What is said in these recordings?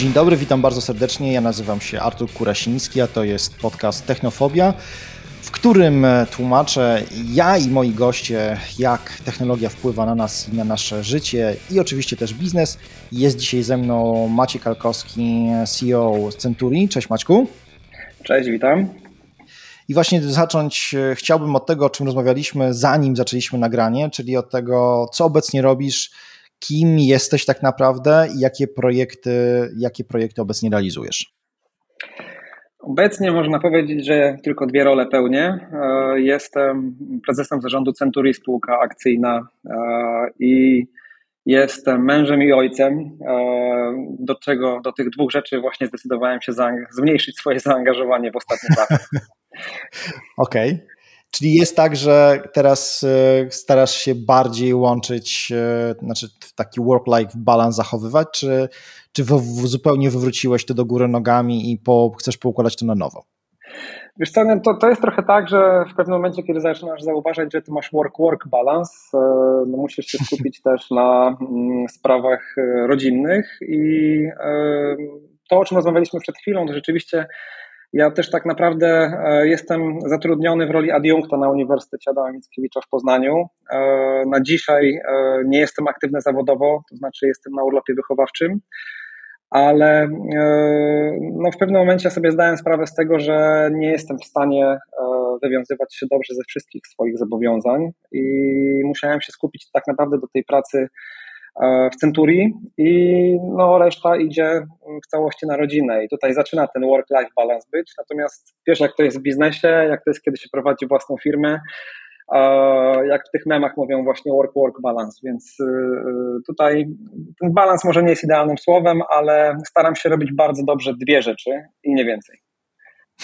Dzień dobry, witam bardzo serdecznie. Ja nazywam się Artur Kurasiński, a to jest podcast Technofobia, w którym tłumaczę ja i moi goście, jak technologia wpływa na nas i na nasze życie i oczywiście też biznes. Jest dzisiaj ze mną Maciej Kalkowski, CEO Centuri. Cześć Maćku. Cześć, witam. I właśnie zacząć e, chciałbym od tego, o czym rozmawialiśmy, zanim zaczęliśmy nagranie, czyli od tego, co obecnie robisz, kim jesteś tak naprawdę i jakie projekty, jakie projekty obecnie realizujesz. Obecnie można powiedzieć, że tylko dwie role pełnię. E, jestem prezesem zarządu Century, spółka akcyjna e, i jestem mężem i ojcem, do czego do tych dwóch rzeczy właśnie zdecydowałem się zmniejszyć swoje zaangażowanie w ostatnich latach. Okej. Okay. Czyli jest tak, że teraz e, starasz się bardziej łączyć, e, znaczy taki work-life balance zachowywać, czy, czy zupełnie wywróciłeś to do góry nogami i po, chcesz poukładać to na nowo? Wiesz co, no to, to jest trochę tak, że w pewnym momencie, kiedy zaczynasz zauważać, że ty masz work-work balance, e, no musisz się skupić też na mm, sprawach rodzinnych i to, o czym rozmawialiśmy przed chwilą, to rzeczywiście ja też tak naprawdę e, jestem zatrudniony w roli adiunkta na Uniwersytecie Adama Mickiewicza w Poznaniu. E, na dzisiaj e, nie jestem aktywny zawodowo, to znaczy jestem na urlopie wychowawczym, ale no w pewnym momencie sobie zdałem sprawę z tego, że nie jestem w stanie wywiązywać się dobrze ze wszystkich swoich zobowiązań i musiałem się skupić tak naprawdę do tej pracy w Centurii i no, reszta idzie w całości na rodzinę. I tutaj zaczyna ten work-life balance być, natomiast wiesz jak to jest w biznesie, jak to jest kiedy się prowadzi własną firmę, e, jak w tych memach mówią właśnie work-work balance, więc e, tutaj ten balans może nie jest idealnym słowem, ale staram się robić bardzo dobrze dwie rzeczy i nie więcej.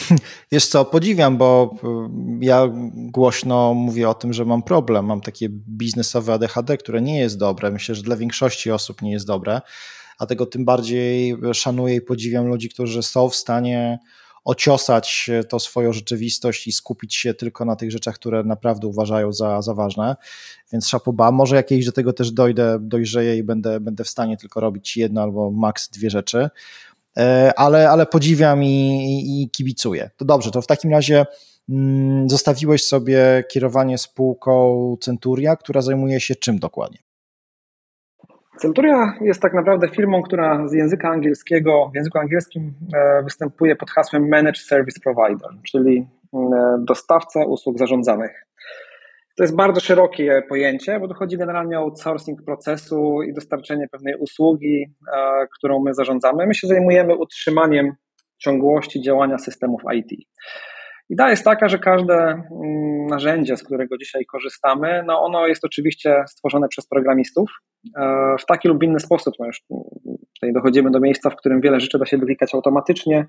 Wiesz co, podziwiam, bo y, ja głośno mówię o tym, że mam problem. Mam takie biznesowe ADHD, które nie jest dobre. Myślę, że dla większości osób nie jest dobre. Dlatego tym bardziej szanuję i podziwiam ludzi, którzy są w stanie ociosać to swoją rzeczywistość i skupić się tylko na tych rzeczach, które naprawdę uważają za, za ważne. Więc szapoba, może jakieś do tego też dojdę, dojrzeję i będę, będę w stanie tylko robić jedno albo maks dwie rzeczy. E, ale, ale podziwiam i, i kibicuję. To dobrze, to w takim razie mm, zostawiłeś sobie kierowanie spółką Centuria, która zajmuje się czym dokładnie? Centuria jest tak naprawdę firmą, która z języka angielskiego, w języku angielskim e, występuje pod hasłem Managed Service Provider, czyli e, dostawca usług zarządzanych. To jest bardzo szerokie pojęcie, bo dochodzi generalnie o outsourcing procesu i dostarczenie pewnej usługi, e, którą my zarządzamy. My się zajmujemy utrzymaniem ciągłości działania systemów IT. Idea jest taka, że każde mm, narzędzie, z którego dzisiaj korzystamy, no ono jest oczywiście stworzone przez programistów e, w taki lub inny sposób. No już tutaj dochodzimy do miejsca, w którym wiele rzeczy da się wyklikać automatycznie,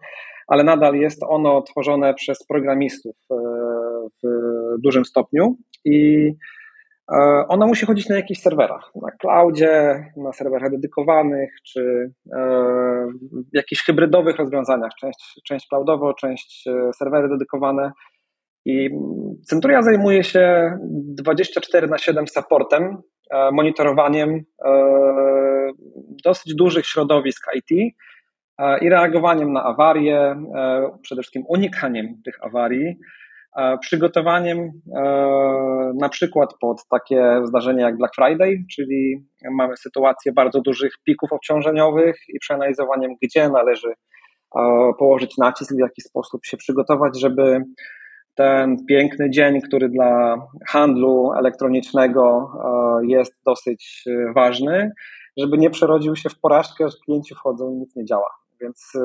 ale nadal jest ono tworzone przez programistów e, w dużym stopniu i e, ona musi chodzić na jakichś serwerach, na cloudzie, na serwerach dedykowanych, czy e, w jakichś hybrydowych rozwiązaniach, część, część cloudowo, część e, serwery dedykowane. I Centuria zajmuje się 24 na 7 supportem, monitorowaniem dosyć dużych środowisk IT i reagowaniem na awarie, przede wszystkim unikaniem tych awarii, przygotowaniem e, na przykład pod takie zdarzenia jak Black Friday, czyli mamy sytuację bardzo dużych pików obciążeniowych i przeanalizowaniem, gdzie należy e, położyć nacisk, w jaki sposób się przygotować, żeby ten piękny dzień, który dla handlu elektronicznego e, jest dosyć ważny, żeby nie przerodził się w porażkę, że klienci wchodzą i nic nie działa. Więc y,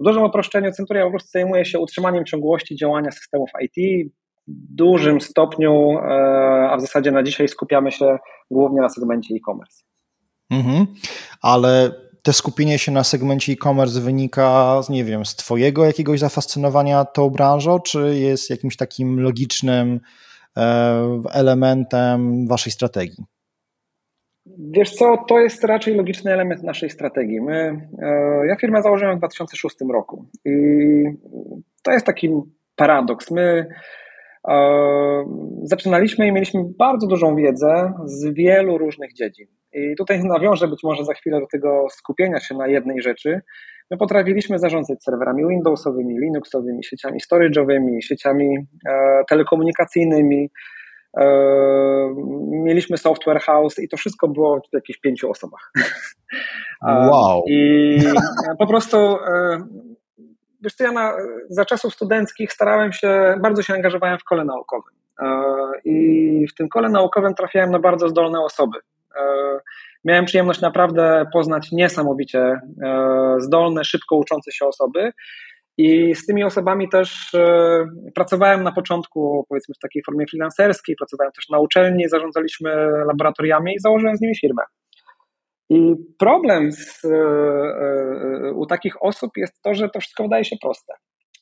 w dużym uproszczeniu Centuria po prostu zajmuje się utrzymaniem ciągłości działania systemów IT w dużym stopniu, e, a w zasadzie na dzisiaj skupiamy się głównie na segmencie e-commerce. Mhm, ale te skupienie się na segmencie e-commerce wynika, nie wiem, z Twojego jakiegoś zafascynowania tą branżą, czy jest jakimś takim logicznym e, elementem Waszej strategii? Wiesz co, to jest raczej logiczny element naszej strategii. My, e, ja firmę założyłem w 2006 roku i to jest taki paradoks. My e, zaczynaliśmy i mieliśmy bardzo dużą wiedzę z wielu różnych dziedzin. I tutaj nawiążę być może za chwilę do tego skupienia się na jednej rzeczy, My potrafiliśmy zarządzać serwerami Windowsowymi, Linuxowymi, sieciami storage'owymi, sieciami e, telekomunikacyjnymi. E, mieliśmy software house i to wszystko było w jakichś pięciu osobach. Wow. I po prostu e, wiesz co, ja na, za czasów studenckich starałem się, bardzo się angażowałem w kole naukowym. E, I w tym kole naukowym trafiałem na bardzo zdolne osoby. E, miałem przyjemność naprawdę poznać niesamowicie e, zdolne, szybko uczące się osoby. I z tymi osobami też pracowałem na początku, powiedzmy, w takiej formie freelancerskiej, pracowałem też na uczelni, zarządzaliśmy laboratoriami i założyłem z nimi firmę. I problem z, u takich osób jest to, że to wszystko wydaje się proste.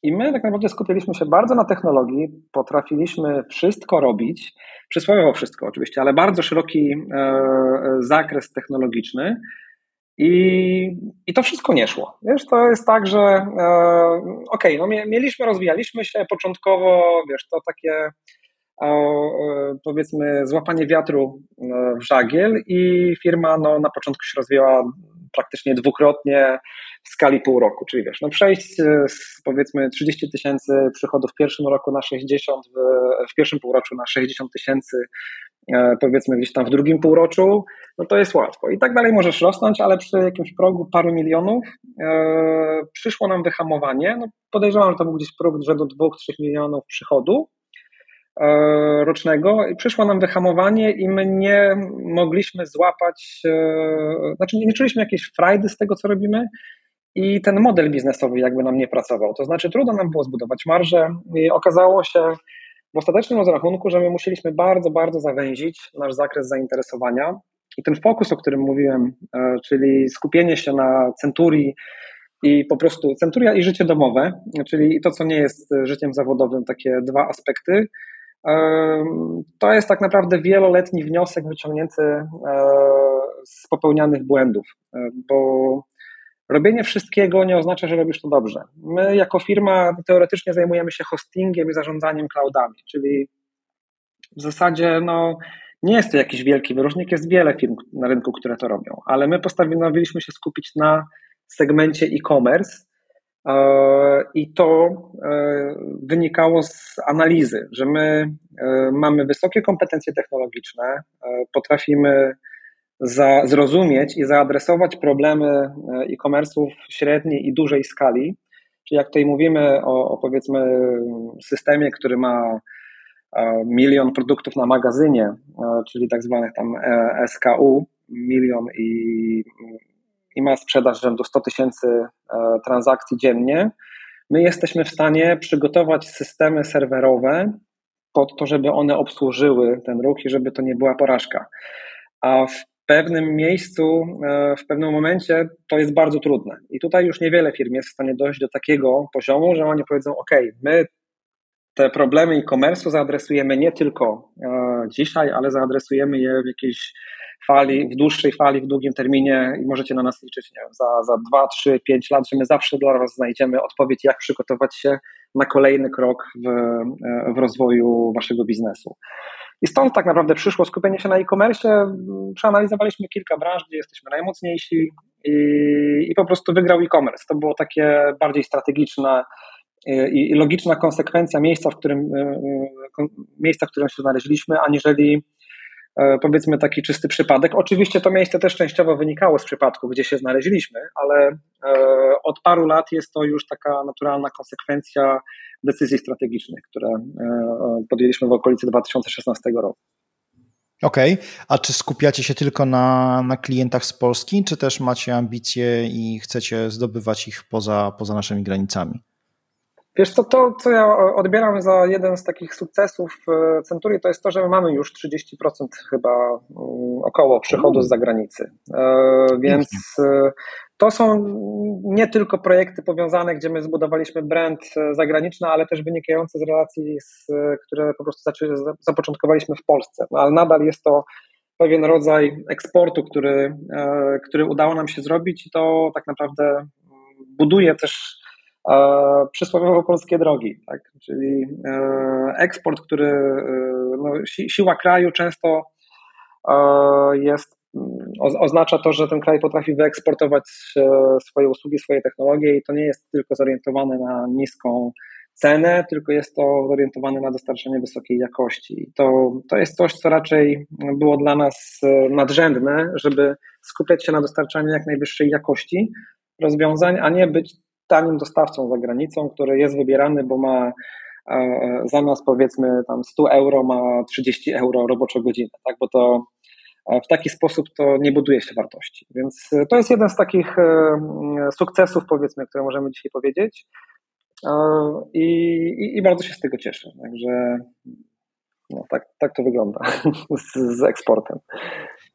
I my tak naprawdę skupiliśmy się bardzo na technologii, potrafiliśmy wszystko robić, przysłowiowo wszystko oczywiście, ale bardzo szeroki e, zakres technologiczny. I, I to wszystko nie szło. Wiesz, to jest tak, że e, okej, okay, no mieliśmy, rozwijaliśmy się początkowo, wiesz, to takie e, powiedzmy złapanie wiatru e, w żagiel i firma no, na początku się rozwijała praktycznie dwukrotnie w skali pół roku, czyli wiesz, no przejść z powiedzmy 30 tysięcy przychodów w pierwszym roku na 60, w, w pierwszym półroczu na 60 tysięcy e, powiedzmy gdzieś tam w drugim półroczu, no to jest łatwo. I tak dalej możesz rosnąć, ale przy jakimś progu paru milionów e, przyszło nam wyhamowanie. No podejrzewam, że to był gdzieś próg rzędu 2-3 milionów przychodu E, rocznego i przyszło nam wyhamowanie i my nie mogliśmy złapać, e, znaczy nie czuliśmy jakiejś frajdy z tego, co robimy i ten model biznesowy jakby nam nie pracował. To znaczy trudno nam było zbudować marżę i okazało się w ostatecznym rozrachunku, że my musieliśmy bardzo, bardzo zawęzić nasz zakres zainteresowania. I ten fokus, o którym mówiłem, e, czyli skupienie się na centurii i po prostu centuria i życie domowe, czyli to, co nie jest życiem zawodowym, takie dwa aspekty, to jest tak naprawdę wieloletni wniosek wyciągnięty e, z popełnianych błędów, e, bo robienie wszystkiego nie oznacza, że robisz to dobrze. My jako firma teoretycznie zajmujemy się hostingiem i zarządzaniem cloudami, czyli w zasadzie no, nie jest to jakiś wielki wyróżnik, jest wiele firm na rynku, które to robią, ale my postanowiliśmy się skupić na segmencie e-commerce, E, I to e, wynikało z analizy, że my e, mamy wysokie kompetencje technologiczne, potrafimy za, zrozumieć i zaadresować problemy e-commerce'ów średniej i dużej skali. Czyli jak tutaj mówimy o, o powiedzmy systemie, który ma milion produktów na magazynie, czyli tak zwanych tam SKU, milion i i ma sprzedaż rzędu 100 tysięcy e, transakcji dziennie, my jesteśmy w stanie przygotować systemy serwerowe pod to, żeby one obsłużyły ten ruch i żeby to nie była porażka. A w pewnym miejscu, e, w pewnym momencie to jest bardzo trudne. I tutaj już niewiele firm jest w stanie dojść do takiego poziomu, że oni powiedzą: OK, my te problemy e-commerce zaadresujemy nie tylko e, dzisiaj, ale zaadresujemy je w jakiejś fali, w dłuższej fali, w długim terminie i możecie na nas liczyć nie wiem, za, za 2, 3, 5 lat, że my zawsze dla Was znajdziemy odpowiedź, jak przygotować się na kolejny krok w, w rozwoju Waszego biznesu. I stąd tak naprawdę przyszło skupienie się na e-commerce. Przeanalizowaliśmy kilka branż, gdzie jesteśmy najmocniejsi i, i po prostu wygrał e-commerce. To było takie bardziej strategiczne i, i logiczna konsekwencja miejsca, w którym, miejsca, w którym się znaleźliśmy, aniżeli powiedzmy taki czysty przypadek. Oczywiście to miejsce też częściowo wynikało z przypadku, gdzie się znaleźliśmy, ale e, od paru lat jest to już taka naturalna konsekwencja decyzji strategicznych, które e, podjęliśmy w okolicy 2016 roku. Okej, okay. a czy skupiacie się tylko na, na klientach z Polski, czy też macie ambicje i chcecie zdobywać ich poza, poza naszymi granicami? Wiesz co, to co ja odbieram za jeden z takich sukcesów e, Centurii, to jest to, że my mamy już 30% chyba mm, około przychodu z zagranicy. E, więc e, to są nie tylko projekty powiązane, gdzie my zbudowaliśmy brand zagraniczny, ale też wynikające z relacji, które po prostu zapoczątkowaliśmy w Polsce. No, ale nadal jest to pewien rodzaj eksportu, który, który udało nam się zrobić i to tak naprawdę buduje też przysłowiowo polskie drogi, tak? czyli e, eksport, który, e, no, siła kraju często e, jest oznacza to, że ten kraj potrafi wyeksportować swoje usługi, swoje technologie i to nie jest tylko zorientowane na niską cenę, tylko jest to zorientowane na dostarczanie wysokiej jakości. I to, to jest coś, co raczej było dla nas nadrzędne, żeby skupiać się na dostarczaniu jak najwyższej jakości rozwiązań, a nie być tanim dostawcą za granicą, który jest wybierany, bo ma e, zamiast powiedzmy tam 100 euro ma 30 euro roboczą godzinę, tak? bo to w taki sposób to nie buduje się wartości. Więc to jest jeden z takich e, sukcesów, powiedzmy, które możemy dzisiaj powiedzieć. E, I, i, i bardzo się z tego cieszę. Także no, tak, tak to wygląda z, z eksportem.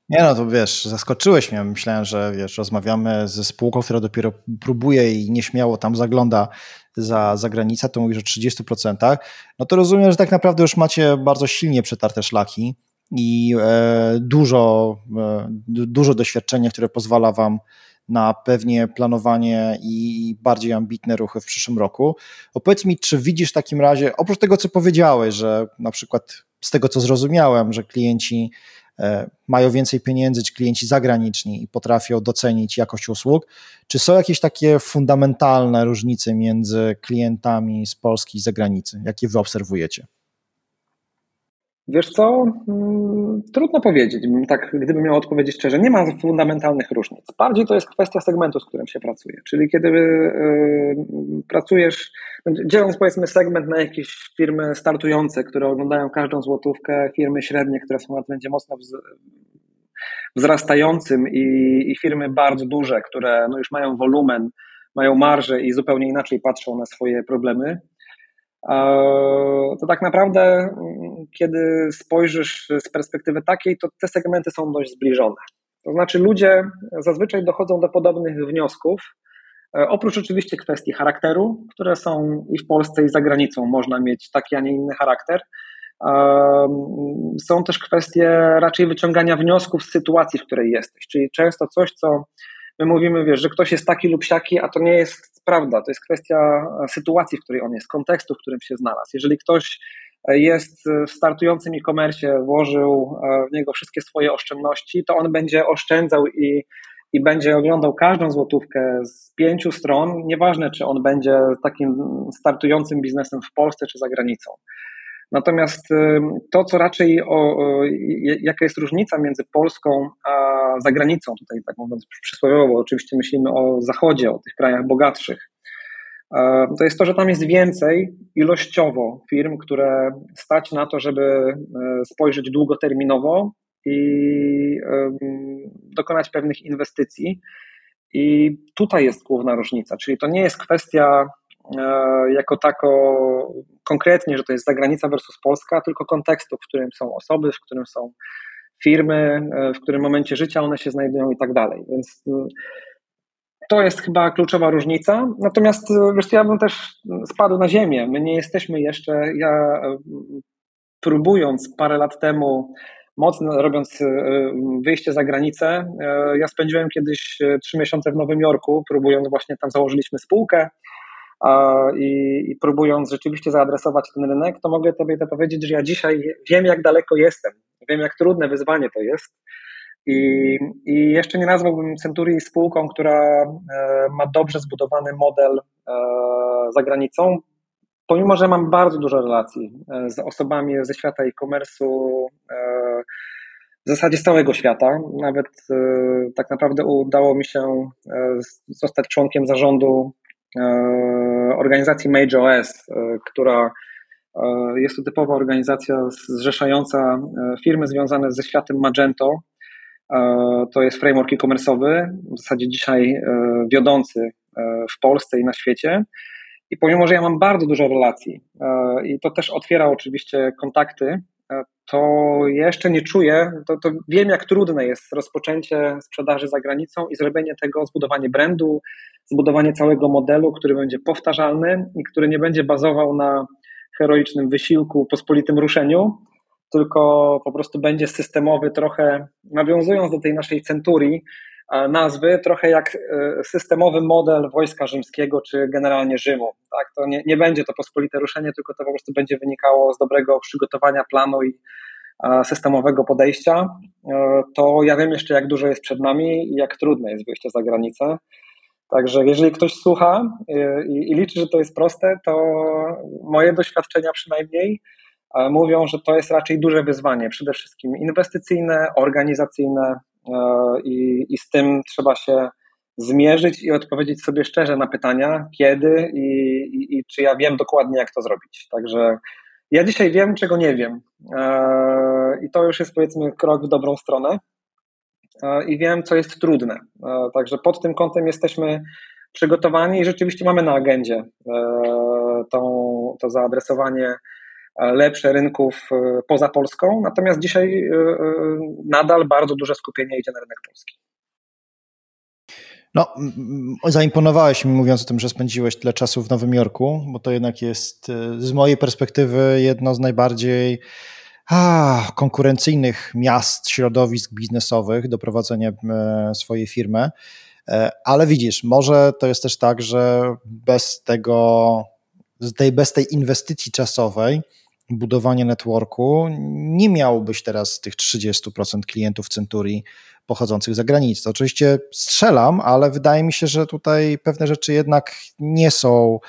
Nie no, to wiesz, zaskoczyłeś mnie. Myślałem, że wiesz, rozmawiamy ze spółką, która dopiero próbuje i nieśmiało tam zagląda za, za granicę, to mówisz o 30%. No to rozumiem, że tak naprawdę już macie bardzo silnie przetarte szlaki i e, dużo, e, dużo doświadczenia, które pozwala Wam na pewnie planowanie i bardziej ambitne ruchy w przyszłym roku. Opowiedz mi, czy widzisz w takim razie, oprócz tego, co powiedziałeś, że na przykład z tego, co zrozumiałem, że klienci mają więcej pieniędzy, czy klienci zagraniczni i potrafią docenić jakość usług, czy są jakieś takie fundamentalne różnice między klientami z Polski i zagranicy, jakie wy obserwujecie? Wiesz co, hmm, trudno powiedzieć, tak gdybym miał odpowiedzieć szczerze, nie ma fundamentalnych różnic. Bardziej to jest kwestia segmentu, z którym się pracuje. Czyli kiedy yy, pracujesz, dzieląc powiedzmy segment na jakieś firmy startujące, które oglądają każdą złotówkę, firmy średnie, które są na trendzie mocno wz wzrastającym i, i, firmy bardzo duże, które no już mają wolumen, mają marże i zupełnie inaczej patrzą na swoje problemy, to tak naprawdę, mm, kiedy spojrzysz z perspektywy takiej, to te segmenty są dość zbliżone. To znaczy, ludzie zazwyczaj dochodzą do podobnych wniosków, e, oprócz oczywiście kwestii charakteru, które są i w Polsce, i za granicą można mieć taki, a nie inny charakter. Są też kwestie raczej wyciągania wniosków z sytuacji, w której jesteś, czyli często coś, co my mówimy, wiesz, że ktoś jest taki lub siaki, a to nie jest prawda. To jest kwestia e, sytuacji, w której on jest, kontekstu, w którym się znalazł. Jeżeli ktoś e, jest w startującym e-commerce, włożył e, w niego wszystkie swoje oszczędności, to on będzie oszczędzał i, i będzie oglądał każdą złotówkę z pięciu stron, nieważne czy on będzie takim startującym biznesem w Polsce czy za granicą. Natomiast to, co raczej, o, jaka jest różnica między Polską a zagranicą, tutaj tak mówiąc przysłowiowo, oczywiście myślimy o Zachodzie, o tych krajach bogatszych, to jest to, że tam jest więcej ilościowo firm, które stać na to, żeby e, spojrzeć długoterminowo i dokonać pewnych inwestycji. I tutaj jest główna różnica, czyli to nie jest kwestia E, jako tako konkretnie, że to jest zagranica versus Polska, tylko kontekstu, w którym są osoby, w którym są firmy, e, w którym momencie życia one się znajdują i tak dalej. Więc e, to jest chyba kluczowa różnica. Natomiast wiesz, ja bym też spadł na ziemię. My nie jesteśmy jeszcze, ja próbując parę lat temu mocno robiąc wyjście za granicę. Ja spędziłem kiedyś trzy miesiące w Nowym Jorku, próbując właśnie tam założyliśmy spółkę i, i próbując rzeczywiście zaadresować ten rynek, to mogę Tobie to powiedzieć, że ja dzisiaj wiem, jak daleko jestem, wiem, jak trudne wyzwanie to jest. I, I jeszcze nie nazwałbym Centurii spółką, która e, ma dobrze zbudowany model e, za granicą, pomimo, że mam bardzo dużo relacji e, z osobami ze świata e-commerce'u, w zasadzie z całego świata. Nawet tak naprawdę udało mi się zostać członkiem zarządu organizacji MageOS, e, która e, jest to typowa organizacja zrzeszająca firmy związane ze światem Magento. To jest framework e-commerce'owy, w zasadzie dzisiaj wiodący w Polsce i na świecie. I pomimo, że ja mam bardzo dużo relacji i to też otwiera oczywiście kontakty, to jeszcze nie czuję, to, to wiem, jak trudne jest rozpoczęcie sprzedaży za granicą i zrobienie tego, zbudowanie brandu, zbudowanie całego modelu, który będzie powtarzalny i który nie będzie bazował na heroicznym wysiłku, pospolitym ruszeniu, tylko po prostu będzie systemowy, trochę nawiązując do tej naszej centurii nazwy, trochę jak e, systemowy model wojska rzymskiego czy generalnie Rzymu. Tak? To nie, nie będzie to pospolite ruszenie, tylko to po prostu będzie wynikało z dobrego przygotowania planu i systemowego podejścia, to ja wiem jeszcze, jak dużo jest przed nami i jak trudne jest wyjście za granicę. Także jeżeli ktoś słucha i, i liczy, że to jest proste, to moje doświadczenia przynajmniej mówią, że to jest raczej duże wyzwanie, przede wszystkim inwestycyjne, organizacyjne i, i z tym trzeba się zmierzyć i odpowiedzieć sobie szczerze na pytania, kiedy i, i, i, czy ja wiem dokładnie, jak to zrobić. Także ja dzisiaj wiem, czego nie wiem. E, I to już jest powiedzmy krok w dobrą stronę. E, I wiem, co jest trudne. E, także pod tym kątem jesteśmy przygotowani i rzeczywiście mamy na agendzie to zaadresowanie lepsze rynków poza Polską. Natomiast dzisiaj nadal bardzo duże skupienie idzie na rynek polski. No, zaimponowałeś mi mówiąc o tym, że spędziłeś tyle czasu w Nowym Jorku, bo to jednak jest e, z mojej perspektywy jedno z najbardziej a, konkurencyjnych miast, środowisk biznesowych do prowadzenia e, swojej firmy. E, ale widzisz, może to jest też tak, że bez tego, bez tej inwestycji czasowej, budowania networku, nie miałbyś teraz tych 30% klientów Centurii pochodzących z zagranicy. Oczywiście strzelam, ale wydaje mi się, że tutaj pewne rzeczy jednak nie są,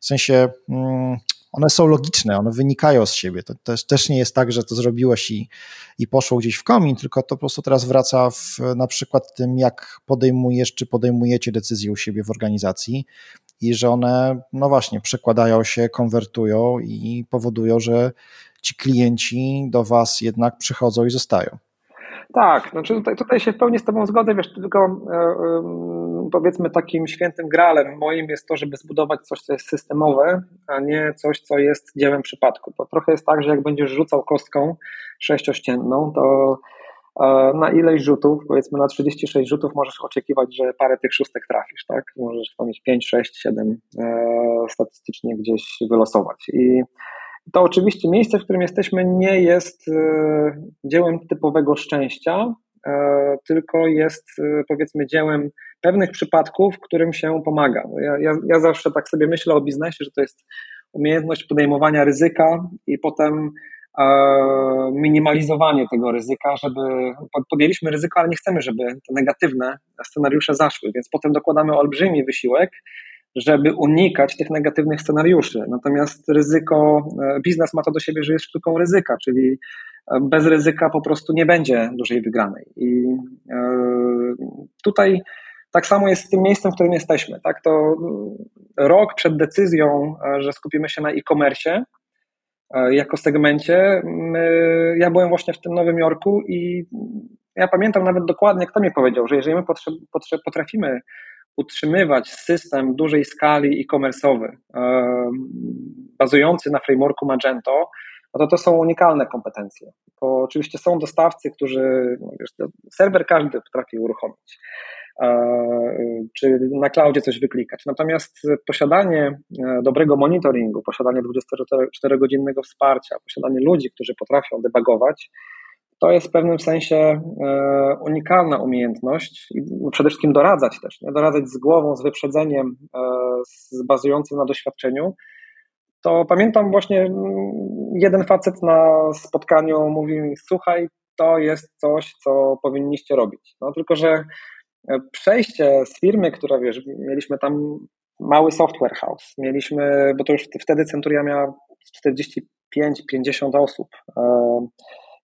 w sensie mm, one są logiczne, one wynikają z siebie. To też, też nie jest tak, że to zrobiłeś i, i poszło gdzieś w komin, tylko to po prostu teraz wraca w na przykład tym, jak podejmujesz, czy podejmujecie decyzje u siebie w organizacji i że one, no właśnie, przekładają się, konwertują i powodują, że ci klienci do Was jednak przychodzą i zostają. Tak, znaczy tutaj, tutaj się w pełni z Tobą zgodzę, wiesz, tylko e, powiedzmy takim świętym gralem moim jest to, żeby zbudować coś, co jest systemowe, a nie coś, co jest dziełem przypadku. Bo trochę jest tak, że jak będziesz rzucał kostką sześciościenną, to na ileś rzutów, powiedzmy na 36 rzutów możesz oczekiwać, że parę tych szóstek trafisz, tak? Możesz tam mieć 5, 6, 7 statystycznie gdzieś wylosować. I to oczywiście miejsce, w którym jesteśmy, nie jest e, dziełem typowego szczęścia, e, tylko jest e, powiedzmy dziełem pewnych przypadków, którym się pomaga. Ja, ja, ja zawsze tak sobie myślę o biznesie, że to jest umiejętność podejmowania ryzyka i potem minimalizowanie tego ryzyka, żeby podjęliśmy ryzyko, ale nie chcemy, żeby te negatywne scenariusze zaszły, więc potem dokładamy olbrzymi wysiłek, żeby unikać tych negatywnych scenariuszy. Natomiast ryzyko, e, biznes ma to do siebie, że jest sztuką ryzyka, czyli e, bez ryzyka po prostu nie będzie dużej wygranej. I e, tutaj tak samo jest z tym miejscem, w którym jesteśmy. Tak? To mm, rok przed decyzją, że skupimy się na e-commerce jako segmencie, my, ja byłem właśnie w tym Nowym Jorku i ja pamiętam nawet dokładnie, kto mi powiedział, że jeżeli my potrafimy utrzymywać system dużej skali e-commerce'owy bazujący na frameworku Magento, no to to są unikalne kompetencje. Bo oczywiście są dostawcy, którzy, no wiesz, serwer każdy potrafi uruchomić, czy na cloudzie coś wyklikać. Natomiast posiadanie e, dobrego monitoringu, posiadanie 24-godzinnego wsparcia, posiadanie ludzi, którzy potrafią debugować, to jest w pewnym sensie e, unikalna umiejętność i przede wszystkim doradzać też, nie? doradzać z głową, z wyprzedzeniem, e, z bazującym na doświadczeniu. To pamiętam właśnie jeden facet na spotkaniu mówił mi, słuchaj, to jest coś, co powinniście robić. No tylko, że e, przejście z firmy, która wiesz, mieliśmy tam mały software house, mieliśmy, bo to już wtedy Centuria miała 45-50 osób,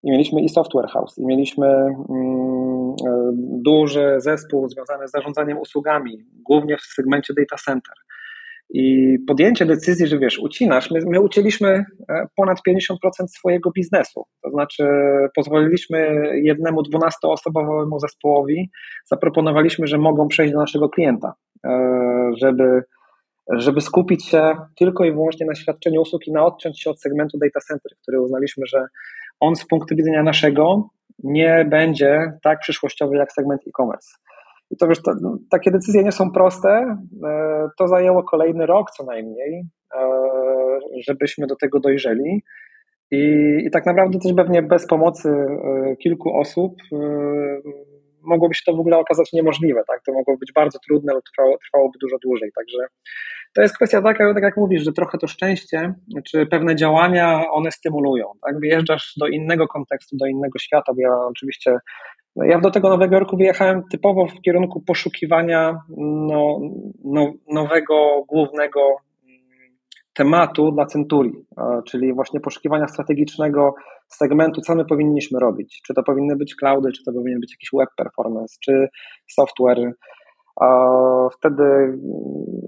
i mieliśmy i software house, i mieliśmy mm, e, duży zespół związany z zarządzaniem usługami, głównie w segmencie data center. I podjęcie decyzji, że wiesz, ucinasz, my, my ucięliśmy e, ponad 50% swojego biznesu. To znaczy, pozwoliliśmy jednemu 12-osobowemu zespołowi, zaproponowaliśmy, że mogą przejść do naszego klienta, e, żeby, żeby skupić się tylko i wyłącznie na świadczeniu usług i na odciąć się od segmentu data center, który uznaliśmy, że on z punktu widzenia naszego nie będzie tak przyszłościowy jak segment e-commerce. I to wiesz, to, takie decyzje nie są proste. E, to zajęło kolejny rok co najmniej, e, żebyśmy do tego dojrzeli. I, I tak naprawdę też pewnie bez pomocy e, kilku osób mogłoby się to w ogóle okazać niemożliwe. Tak? To mogło być bardzo trudne lub trwało, trwałoby dużo dłużej. Także to jest kwestia taka, tak jak mówisz, że trochę to szczęście, czy pewne działania one stymulują. Tak? Wyjeżdżasz do innego kontekstu, do innego świata, ja oczywiście no ja do tego Nowego Jorku wyjechałem typowo w kierunku poszukiwania no, no, nowego, głównego mm, tematu dla Centurii, czyli właśnie poszukiwania strategicznego segmentu, co my powinniśmy robić. Czy to powinny być cloudy, czy to powinien być jakiś web performance, czy software. Wtedy,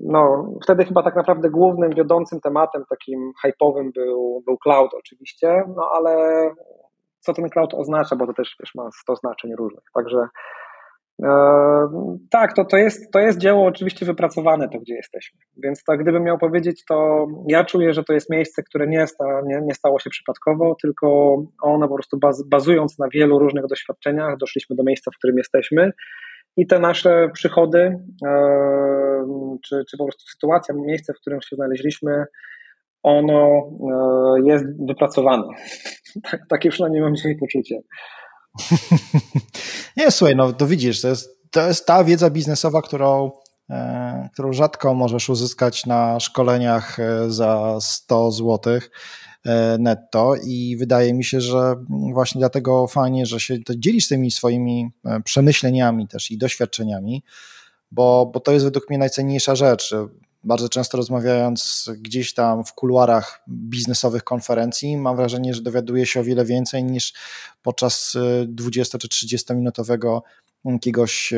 no, wtedy chyba tak naprawdę głównym, wiodącym tematem takim hype'owym był, był cloud oczywiście, no ale co ten cloud oznacza, bo to też wiesz, ma 100 znaczeń różnych. Także e, tak, to, to, jest, to jest dzieło oczywiście wypracowane, to gdzie jesteśmy. Więc tak, gdybym miał powiedzieć, to ja czuję, że to jest miejsce, które nie, sta, nie, nie stało się przypadkowo, tylko ono po prostu baz, bazując na wielu różnych doświadczeniach, doszliśmy do miejsca, w którym jesteśmy. I te nasze przychody, e, czy, czy po prostu sytuacja, miejsce, w którym się znaleźliśmy, ono e, jest wypracowane. Tak, takie przynajmniej mam dzisiaj poczucie. Nie, słuchaj, no to widzisz, to jest, to jest ta wiedza biznesowa, którą, e, którą rzadko możesz uzyskać na szkoleniach e, za 100 zł netto i wydaje mi się, że właśnie dlatego fajnie, że się dzielisz tymi swoimi przemyśleniami też i doświadczeniami, bo, bo to jest według mnie najcenniejsza rzecz bardzo często rozmawiając gdzieś tam w kuluarach biznesowych konferencji, mam wrażenie, że dowiaduję się o wiele więcej niż podczas 20 y, czy 30 minutowego jakiegoś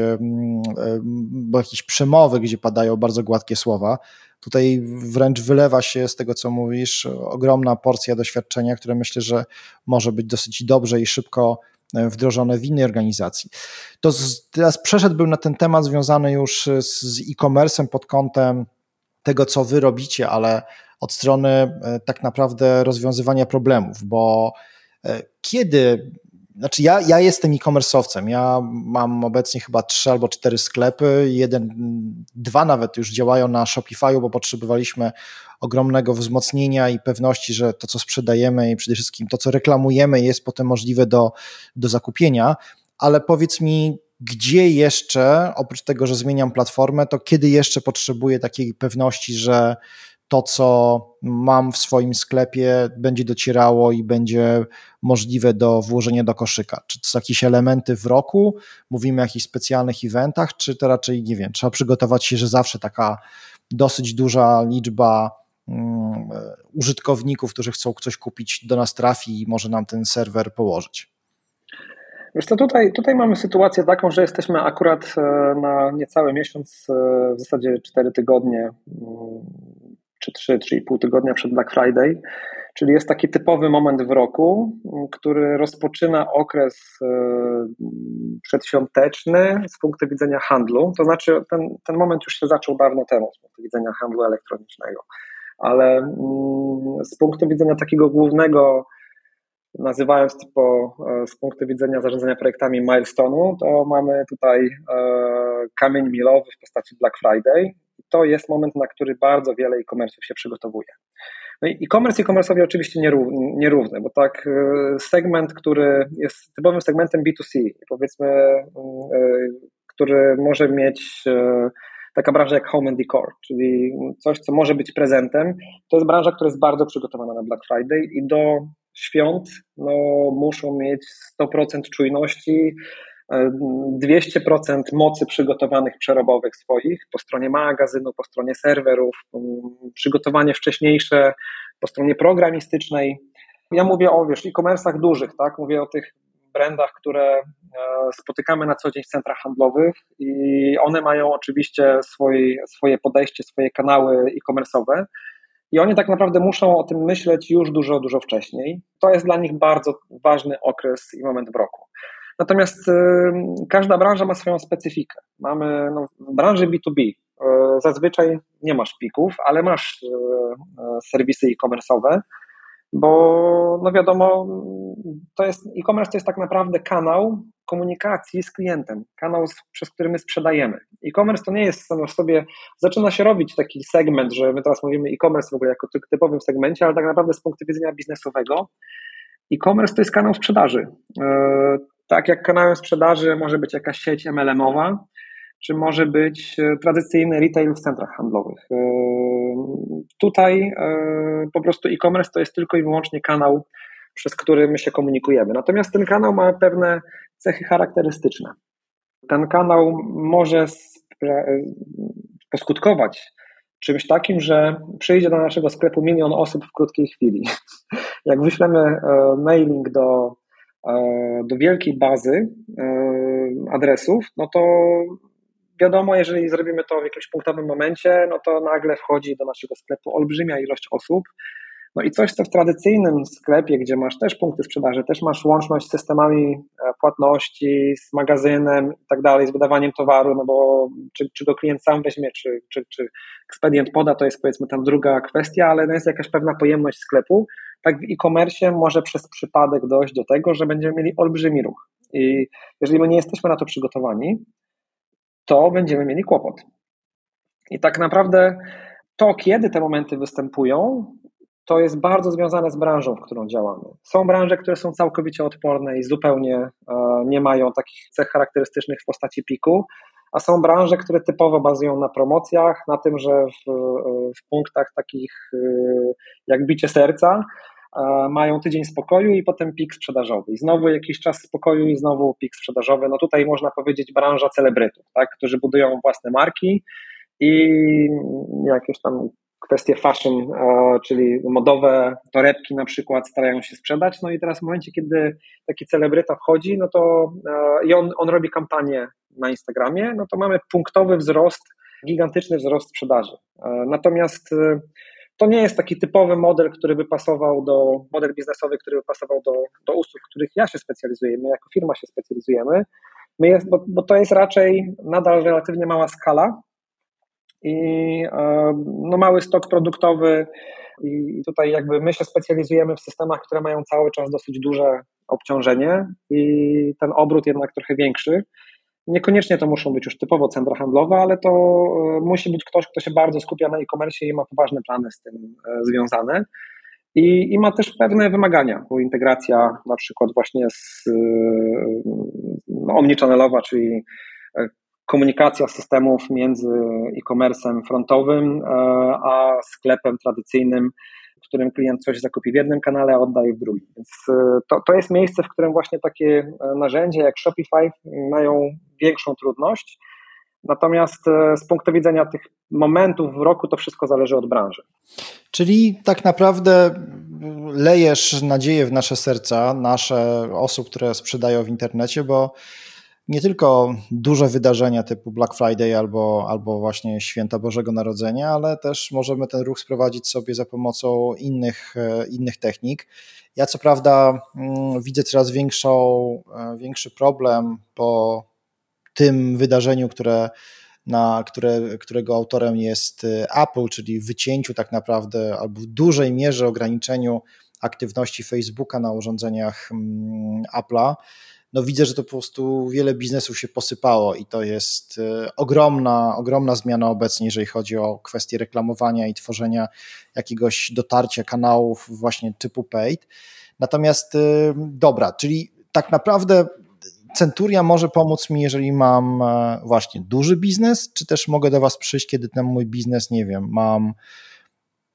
bo jakiejś przemowy, gdzie padają bardzo gładkie słowa. Tutaj wręcz wylewa się z tego, co mówisz, ogromna porcja doświadczenia, które myślę, że może być dosyć dobrze i szybko wdrożone w innej organizacji. To teraz przeszedłbym na ten temat związany już z e-commerce'em pod kątem tego, co wy robicie, ale od strony e, tak naprawdę rozwiązywania problemów, bo e, kiedy znaczy ja, ja jestem e-commerce'owcem, ja mam obecnie chyba trzy albo cztery sklepy, jeden, dwa nawet już działają na Shopify'u, bo potrzebowaliśmy ogromnego wzmocnienia i pewności, że to, co sprzedajemy i przede wszystkim to, co reklamujemy jest potem możliwe do, do zakupienia, ale powiedz mi, gdzie jeszcze, oprócz tego, że zmieniam platformę, to kiedy jeszcze potrzebuję takiej pewności, że to, co mam w swoim sklepie, będzie docierało i będzie możliwe do włożenia do koszyka? Czy to są jakieś elementy w roku? Mówimy o jakichś specjalnych eventach, czy to raczej, nie wiem, trzeba przygotować się, że zawsze taka dosyć duża liczba um, użytkowników, którzy chcą coś kupić, do nas trafi i może nam ten serwer położyć? Wiesz to tutaj, tutaj mamy sytuację taką, że jesteśmy akurat e, na niecały miesiąc, e, w zasadzie 4 tygodnie, mm, czy 3, 3,5 tygodnia przed Black Friday, czyli jest taki typowy moment w roku, mm, który rozpoczyna okres e, przedświąteczny z punktu widzenia handlu. To znaczy, ten, ten moment już się zaczął dawno temu z punktu widzenia handlu elektronicznego, ale mm, z punktu widzenia takiego głównego nazywając to e, z punktu widzenia zarządzania projektami milestone'u, to mamy tutaj e, kamień milowy w postaci Black Friday. To jest moment, na który bardzo wiele e-commerce'ów się przygotowuje. No i e-commerce e-commerce'owi oczywiście nierówny, bo tak e, segment, który jest typowym segmentem B2C, powiedzmy, który może mieć taka branża jak home and decor, czyli coś, co może być prezentem, to jest branża, która jest bardzo przygotowana na Black Friday i do świąt no, muszą mieć 100% czujności, 200% e, mocy przygotowanych przerobowych swoich po stronie magazynu, po stronie serwerów, przygotowanie wcześniejsze po stronie programistycznej. Ja mówię o wiesz, e-commerce'ach dużych, tak? Mówię o tych brandach, które e, spotykamy na co dzień w centrach handlowych i one mają oczywiście swoje, swoje podejście, swoje kanały e-commerce'owe, i oni tak naprawdę muszą o tym myśleć już dużo, dużo wcześniej. To jest dla nich bardzo ważny okres i moment w roku. Natomiast y, każda branża ma swoją specyfikę. Mamy no, w branży B2B y, zazwyczaj nie masz pików, ale masz y, serwisy e-commerce'owe, bo no wiadomo, to jest e-commerce to jest tak naprawdę kanał komunikacji z klientem, kanał, przez który my sprzedajemy. E-commerce to nie jest samo w sobie, zaczyna się robić taki segment, że my teraz mówimy e-commerce w ogóle jako typowym segmencie, ale tak naprawdę z punktu widzenia biznesowego e-commerce to jest kanał sprzedaży. E, tak jak kanałem sprzedaży może być jakaś sieć MLM-owa, czy może być tradycyjny retail w centrach handlowych. Tutaj po prostu e-commerce to jest tylko i wyłącznie kanał, przez który my się komunikujemy. Natomiast ten kanał ma pewne cechy charakterystyczne. Ten kanał może poskutkować czymś takim, że przyjdzie do naszego sklepu milion osób w krótkiej chwili. Jak wyślemy e, mailing do, e, do wielkiej bazy e, adresów, no to wiadomo, jeżeli zrobimy to w jakimś punktowym momencie, no to nagle wchodzi do naszego sklepu olbrzymia ilość osób, no i coś, co w tradycyjnym sklepie, gdzie masz też punkty sprzedaży, też masz łączność z systemami e, płatności, z magazynem i tak dalej, z wydawaniem towaru, no bo czy, czy go klient sam weźmie, czy, czy, czy ekspedient poda, to jest powiedzmy tam druga kwestia, ale no jest jakaś pewna pojemność sklepu. Tak w e-commerce może przez przypadek dojść do tego, że będziemy mieli olbrzymi ruch. I jeżeli my nie jesteśmy na to przygotowani, to będziemy mieli kłopot. I tak naprawdę to, kiedy te momenty występują, to jest bardzo związane z branżą, w którą działamy. Są branże, które są całkowicie odporne i zupełnie e, nie mają takich cech charakterystycznych w postaci piku, a są branże, które typowo bazują na promocjach, na tym, że w, w punktach takich e, jak bicie serca e, mają tydzień spokoju i potem pik sprzedażowy. I znowu jakiś czas spokoju i znowu pik sprzedażowy. No tutaj można powiedzieć branża celebrytów, tak, którzy budują własne marki i jakieś tam kwestie fashion, czyli modowe torebki na przykład starają się sprzedać, no i teraz w momencie, kiedy taki celebryta wchodzi, no to i on, on robi kampanię na Instagramie, no to mamy punktowy wzrost, gigantyczny wzrost sprzedaży. Natomiast e, to nie jest taki typowy model, który by pasował do, model biznesowy, który by pasował do, do usług, w których ja się specjalizuję, my jako firma się specjalizujemy, my jest, bo, bo to jest raczej nadal relatywnie mała skala, i e, no, mały stok produktowy. I tutaj jakby my się specjalizujemy w systemach, które mają cały czas dosyć duże obciążenie i ten obrót jednak trochę większy. Niekoniecznie to muszą być już typowo centra handlowe, ale to e, musi być ktoś, kto się bardzo skupia na e-commerce i ma poważne plany z tym e, związane. I, I, ma też pewne wymagania, bo integracja na przykład właśnie z no, omnichannel'owa, czyli komunikacja systemów między e-commerce'em frontowym e, a sklepem tradycyjnym, w którym klient coś zakupi w jednym kanale, a oddaje w drugim. Więc e, to, to jest miejsce, w którym właśnie takie narzędzia jak Shopify mają większą trudność. Natomiast z punktu widzenia tych momentów w roku to wszystko zależy od branży. Czyli tak naprawdę lejesz nadzieję w nasze serca, nasze osób, które sprzedają w internecie, bo nie tylko duże wydarzenia typu Black Friday albo, albo właśnie święta Bożego Narodzenia, ale też możemy ten ruch sprowadzić sobie za pomocą innych, e, innych technik. Ja co prawda mm, widzę coraz większą, e, większy problem po tym wydarzeniu, które, na które, którego autorem jest e, Apple, czyli wycięciu tak naprawdę albo w dużej mierze ograniczeniu aktywności Facebooka na urządzeniach mm, Apple'a no widzę, że to po prostu wiele biznesów się posypało i to jest e, ogromna, ogromna zmiana obecnie, jeżeli chodzi o kwestie reklamowania i tworzenia jakiegoś dotarcia kanałów właśnie typu paid. Natomiast e, dobra, czyli tak naprawdę Centuria może pomóc mi, jeżeli mam e, właśnie duży biznes, czy też mogę do Was przyjść, kiedy ten mój biznes, nie wiem, mam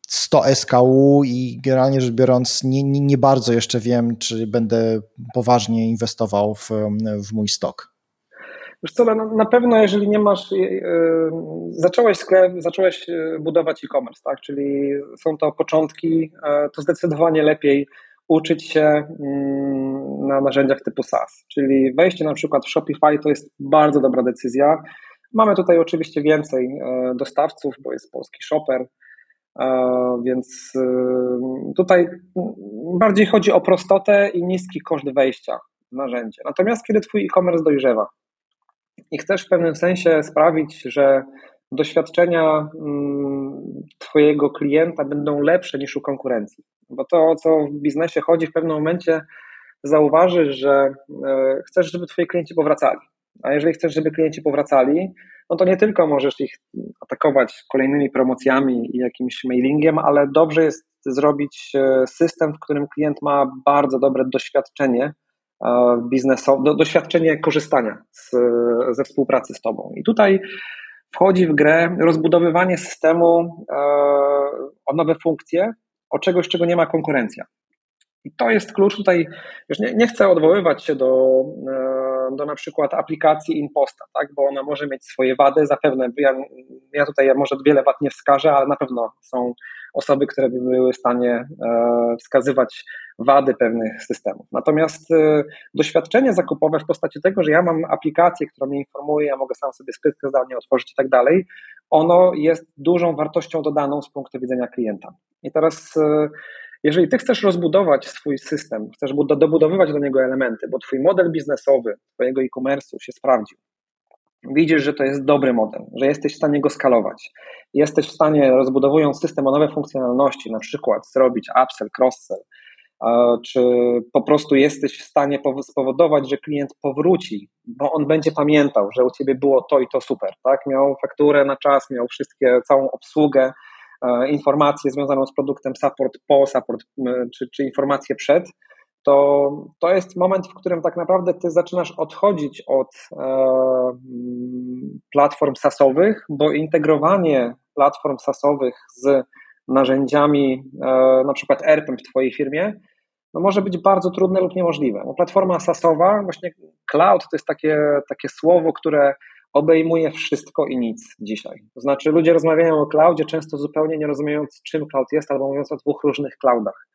100 SKU i generalnie rzecz biorąc nie, nie, nie, bardzo jeszcze wiem, czy będę poważnie inwestował w, w mój stok. Wiesz co, na, pewno jeżeli nie masz, yy, zacząłeś sklep, zacząłeś e, budować e-commerce, tak, czyli są to początki, to zdecydowanie lepiej uczyć się yy, na narzędziach typu SaaS, czyli wejście na przykład w Shopify to jest bardzo dobra decyzja. Mamy tutaj oczywiście więcej dostawców, bo jest polski shopper, więc y, tutaj bardziej chodzi o prostotę i niski koszt wejścia w narzędzie. Natomiast kiedy Twój e-commerce dojrzewa i chcesz w pewnym sensie sprawić, że doświadczenia mm, Twojego klienta będą lepsze niż u konkurencji, bo to, o co w biznesie chodzi, w pewnym momencie zauważysz, że e, chcesz, żeby Twoi klienci powracali. A jeżeli chcesz, żeby klienci powracali, no to nie tylko możesz ich atakować kolejnymi promocjami i jakimś mailingiem, ale dobrze jest zrobić e, system, w którym klient ma bardzo dobre doświadczenie e, biznesowe, doświadczenie korzystania z, ze współpracy z Tobą. I tutaj wchodzi w grę rozbudowywanie systemu o nowe funkcje, o czegoś, czego nie ma konkurencja. I to jest klucz tutaj, już nie, nie chcę odwoływać się do, e, do na przykład aplikacji Imposta, tak, bo ona może mieć swoje wady, zapewne, ja, ja tutaj może wiele wad nie wskażę, ale na pewno są osoby, które by były w stanie e, wskazywać wady pewnych systemów. Natomiast e, doświadczenie zakupowe w postaci tego, że ja mam aplikację, która mnie informuje, ja mogę sam sobie skrytkę zdalnie otworzyć i tak dalej, ono jest dużą wartością dodaną z punktu widzenia klienta. I teraz jeżeli ty chcesz rozbudować swój system, chcesz dobudowywać do niego elementy, bo twój model biznesowy twojego e-commerce'u się sprawdził, widzisz, że to jest dobry model, że jesteś w stanie go skalować, jesteś w stanie, rozbudowując system o nowe funkcjonalności, na przykład zrobić upsell, cross-sell, czy po prostu jesteś w stanie spowodować, że klient powróci, bo on będzie pamiętał, że u ciebie było to i to super, tak? Miał fakturę na czas, miał wszystkie, całą obsługę, informację związaną z produktem, support po, support czy, czy informację przed, to, to jest moment, w którym tak naprawdę ty zaczynasz odchodzić od e, platform SaaSowych, bo integrowanie platform SaaSowych z narzędziami, e, na przykład ERP w twojej firmie, no może być bardzo trudne lub niemożliwe. Bo platforma SaaSowa, właśnie cloud to jest takie, takie słowo, które obejmuje wszystko i nic dzisiaj. To znaczy, ludzie rozmawiają o cloudzie, często zupełnie nie rozumiejąc, czym cloud jest, albo mówiąc o dwóch różnych cloudach.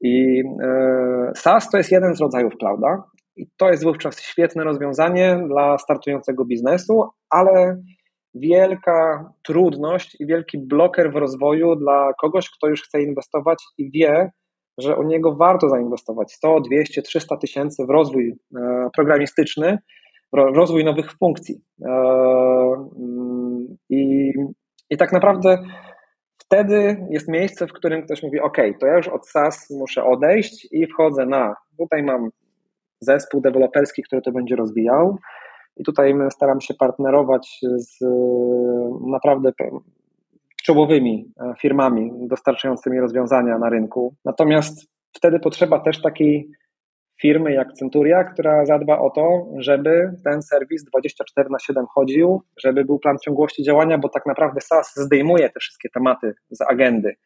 I e, SaaS to jest jeden z rodzajów clouda, i to jest wówczas świetne rozwiązanie dla startującego biznesu, ale wielka trudność i wielki bloker w rozwoju dla kogoś, kto już chce inwestować i wie, że u niego warto zainwestować 100, 200, 300 tysięcy w rozwój e, programistyczny, rozwój nowych funkcji. E, mm, I, I tak naprawdę wtedy jest miejsce, w którym ktoś mówi: OK, to ja już od SaaS muszę odejść i wchodzę na. Tutaj mam zespół deweloperski, który to będzie rozwijał. I tutaj staram się partnerować z naprawdę czołowymi e, firmami dostarczającymi rozwiązania na rynku. Natomiast wtedy potrzeba też takiej firmy jak Centuria, która zadba o to, żeby ten serwis 24 na 7 chodził, żeby był plan ciągłości działania, bo tak naprawdę SaaS zdejmuje te wszystkie tematy z agendy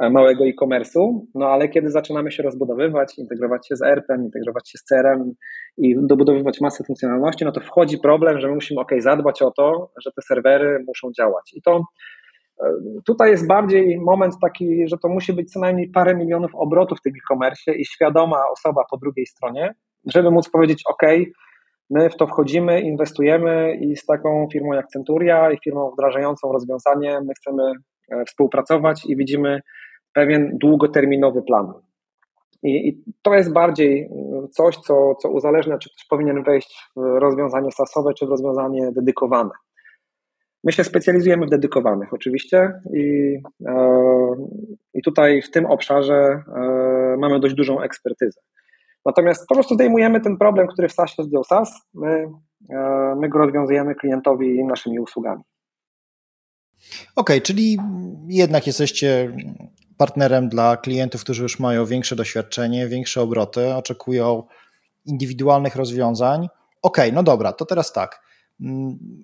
e, małego e-commerce'u, no ale kiedy zaczynamy się rozbudowywać, integrować się z ERP-em, integrować się z CRM i dobudowywać masę funkcjonalności, no to wchodzi problem, że my musimy ok, zadbać o to, że te serwery muszą działać. I to Tutaj jest bardziej moment taki, że to musi być co najmniej parę milionów obrotów w tym e-commerce i świadoma osoba po drugiej stronie, żeby móc powiedzieć: OK, my w to wchodzimy, inwestujemy i z taką firmą jak Centuria i firmą wdrażającą rozwiązanie my chcemy e, współpracować i widzimy pewien długoterminowy plan. I, I, to jest bardziej e, coś, co, co uzależnia, czy ktoś powinien wejść w rozwiązanie sasowe, czy w rozwiązanie dedykowane. My się specjalizujemy w dedykowanych oczywiście i, e, i tutaj w tym obszarze e, mamy dość dużą ekspertyzę. Natomiast po prostu zdejmujemy ten problem, który w SaaSie zdjął SaaS, my, e, my go rozwiązujemy klientowi naszymi usługami. Okej, okay, czyli jednak jesteście partnerem dla klientów, którzy już mają większe doświadczenie, większe obroty, oczekują indywidualnych rozwiązań. Okej, okay, no dobra, to teraz tak.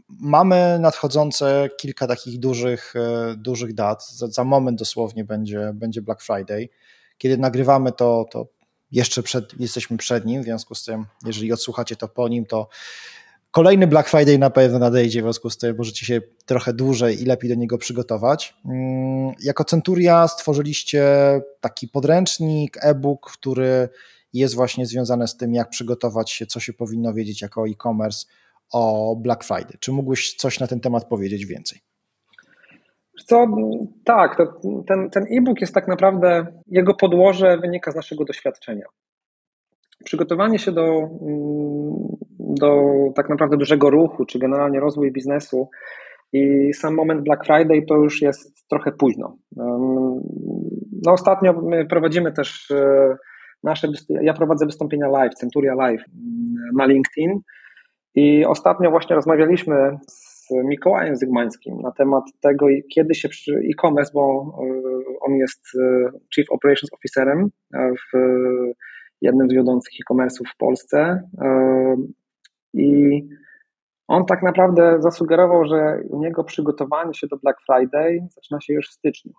Mamy nadchodzące kilka takich dużych, e, dużych dat. Za, za, moment dosłownie będzie, będzie Black Friday. Kiedy nagrywamy to, to jeszcze przed, jesteśmy przed nim, w związku z tym, jeżeli odsłuchacie to po nim, to kolejny Black Friday na pewno nadejdzie, w związku z tym możecie się trochę dłużej i lepiej do niego przygotować. Mm, jako Centuria stworzyliście taki podręcznik, e-book, który jest właśnie związany z tym, jak przygotować się, co się powinno wiedzieć jako e-commerce o Black Friday. Czy mógłbyś coś na ten temat powiedzieć więcej? Co, tak, ten, ten e-book jest tak naprawdę, jego podłoże wynika z naszego doświadczenia. Przygotowanie się do, do tak naprawdę dużego ruchu, czy generalnie rozwój biznesu i sam moment Black Friday to już jest trochę późno. No ostatnio my prowadzimy też e, nasze, ja prowadzę wystąpienia live, Centuria Live na LinkedIn i ostatnio właśnie rozmawialiśmy z Mikołajem Zygmańskim na temat tego, kiedy się e-commerce, bo e, on jest e, Chief Operations Officerem w jednym z wiodących e-commerce'ów w Polsce i On tak naprawdę zasugerował, że u niego przygotowanie się do Black Friday zaczyna się już w styczniu.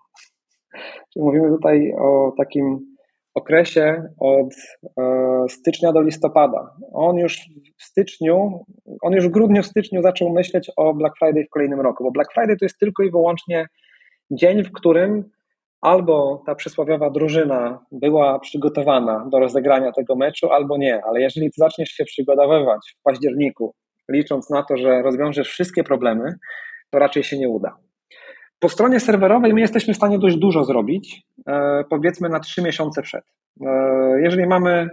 Czyli mówimy tutaj o takim okresie od e, stycznia do listopada. On już w styczniu, on już w grudniu, styczniu zaczął myśleć o Black Friday w kolejnym roku, bo Black Friday to jest tylko i wyłącznie dzień, w którym albo ta przysłowiowa drużyna była przygotowana do rozegrania tego meczu, albo nie. Ale jeżeli zaczniesz się przygotowywać w październiku, licząc na to, że rozwiążesz wszystkie problemy, to raczej się nie uda. Po stronie serwerowej my jesteśmy w stanie dość dużo zrobić, e, powiedzmy na trzy miesiące przed. E, jeżeli mamy,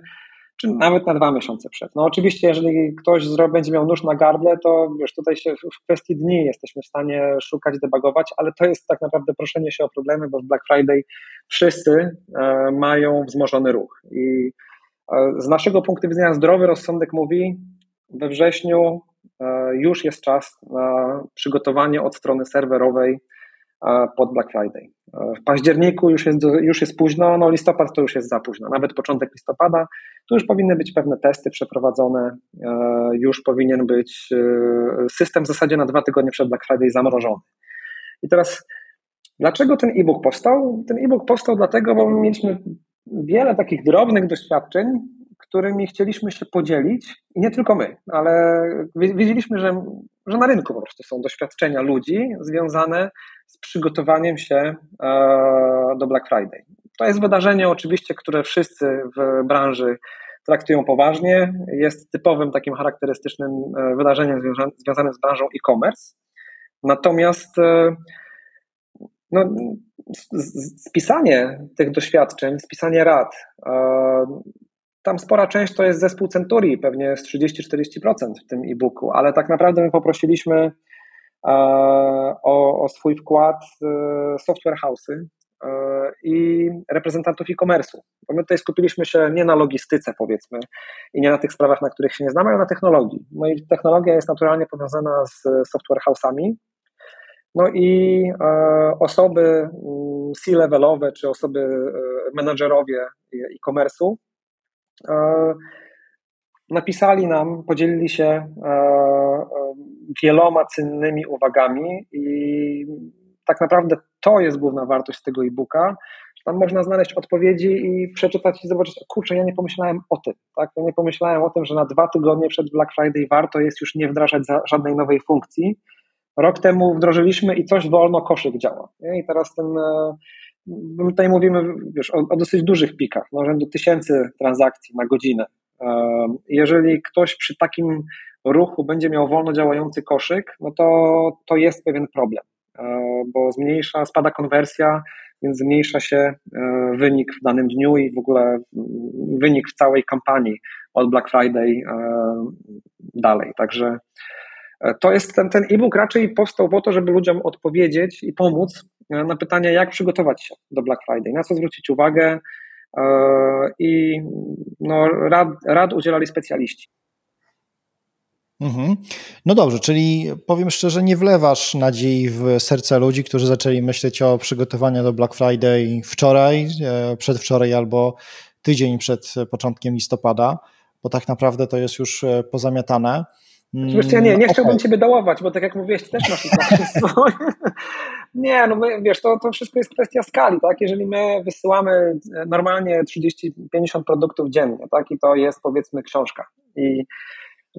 czy nawet na dwa miesiące przed. No oczywiście, jeżeli ktoś będzie miał nóż na gardle, to wiesz, tutaj się w kwestii dni jesteśmy w stanie szukać, debagować, ale to jest tak naprawdę proszenie się o problemy, bo w Black Friday wszyscy e, mają wzmożony ruch. I z naszego punktu widzenia zdrowy rozsądek mówi, we wrześniu już jest czas na przygotowanie od strony serwerowej pod Black Friday. W październiku już jest, już jest późno, no listopad to już jest za późno, nawet początek listopada, tu już powinny być pewne testy przeprowadzone, e, już powinien być e, system w zasadzie na dwa tygodnie przed Black Friday zamrożony. I teraz dlaczego ten e-book powstał? Ten e-book powstał dlatego, bo mieliśmy wiele takich drobnych doświadczeń, którymi chcieliśmy się podzielić i nie tylko my, ale wiedzieliśmy, że, że na rynku po prostu są doświadczenia ludzi związane z przygotowaniem się e, do Black Friday. To jest wydarzenie oczywiście, które wszyscy w branży traktują poważnie. Jest typowym takim charakterystycznym e, wydarzeniem związanym z branżą e-commerce. Natomiast e, no, spisanie tych doświadczeń, spisanie rad, tam spora część to jest zespół Centurii, pewnie z 30-40% w tym e-booku, ale tak naprawdę my poprosiliśmy e, o, o swój wkład e, software house'y e, i reprezentantów e-commerce'u. Bo my tutaj skupiliśmy się nie na logistyce, powiedzmy, i nie na tych sprawach, na których się nie znamy, ale na technologii. No i technologia jest naturalnie powiązana z software house'ami. No i osoby mm, C-levelowe, czy osoby menadżerowie e-commerce'u napisali nam, podzielili się e, e, wieloma cennymi uwagami i tak naprawdę to jest główna wartość tego e-booka. Tam można znaleźć odpowiedzi i przeczytać i zobaczyć, kurczę, ja nie pomyślałem o tym, tak? Ja nie pomyślałem o tym, że na dwa tygodnie przed Black Friday warto jest już nie wdrażać żadnej nowej funkcji. Rok temu wdrożyliśmy i coś wolno koszyk działa. I teraz ten My tutaj mówimy wiesz, o, o dosyć dużych pikach, no, rzędu tysięcy transakcji na godzinę. Jeżeli ktoś przy takim ruchu będzie miał wolno działający koszyk, no to, to jest pewien problem, bo zmniejsza, spada konwersja, więc zmniejsza się e, wynik w danym dniu i w ogóle wynik w całej kampanii od Black Friday e, dalej. Także e, to jest ten, ten e-book raczej powstał po to, żeby ludziom odpowiedzieć i pomóc na pytanie, jak przygotować się do Black Friday, na co zwrócić uwagę e, i no, rad, rad udzielali specjaliści. Mhm. No dobrze, czyli powiem szczerze, nie wlewasz nadziei w serca ludzi, którzy zaczęli myśleć o przygotowaniu do Black Friday wczoraj, e, przedwczoraj albo tydzień przed początkiem listopada, bo tak naprawdę to jest już e, pozamiatane. Wiesz, ja nie, nie chciałbym okay. ciebie dołować, bo tak jak mówiłeś, też masz swoje. Nie, no my, wiesz, to, to wszystko jest kwestia skali, tak? Jeżeli my wysyłamy normalnie 30-50 produktów dziennie, tak? I to jest powiedzmy książka i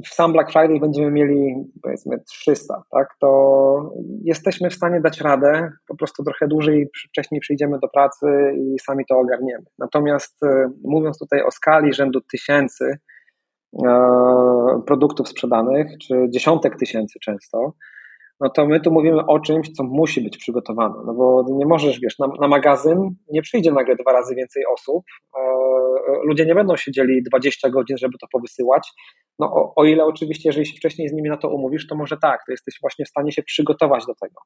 w sam Black Friday będziemy mieli powiedzmy 300, tak? To jesteśmy w stanie dać radę, po prostu trochę dłużej, wcześniej przyjdziemy do pracy i sami to ogarniemy. Natomiast e, mówiąc tutaj o skali rzędu tysięcy, E, produktów sprzedanych, czy dziesiątek tysięcy często, no to my tu mówimy o czymś, co musi być przygotowane. No bo nie możesz, wiesz, na, na magazyn nie przyjdzie nagle dwa razy więcej osób. E, ludzie nie będą siedzieli 20 godzin, żeby to powysyłać. No o, o, ile oczywiście, jeżeli się wcześniej z nimi na to umówisz, to może tak, to jesteś właśnie w stanie się przygotować do tego.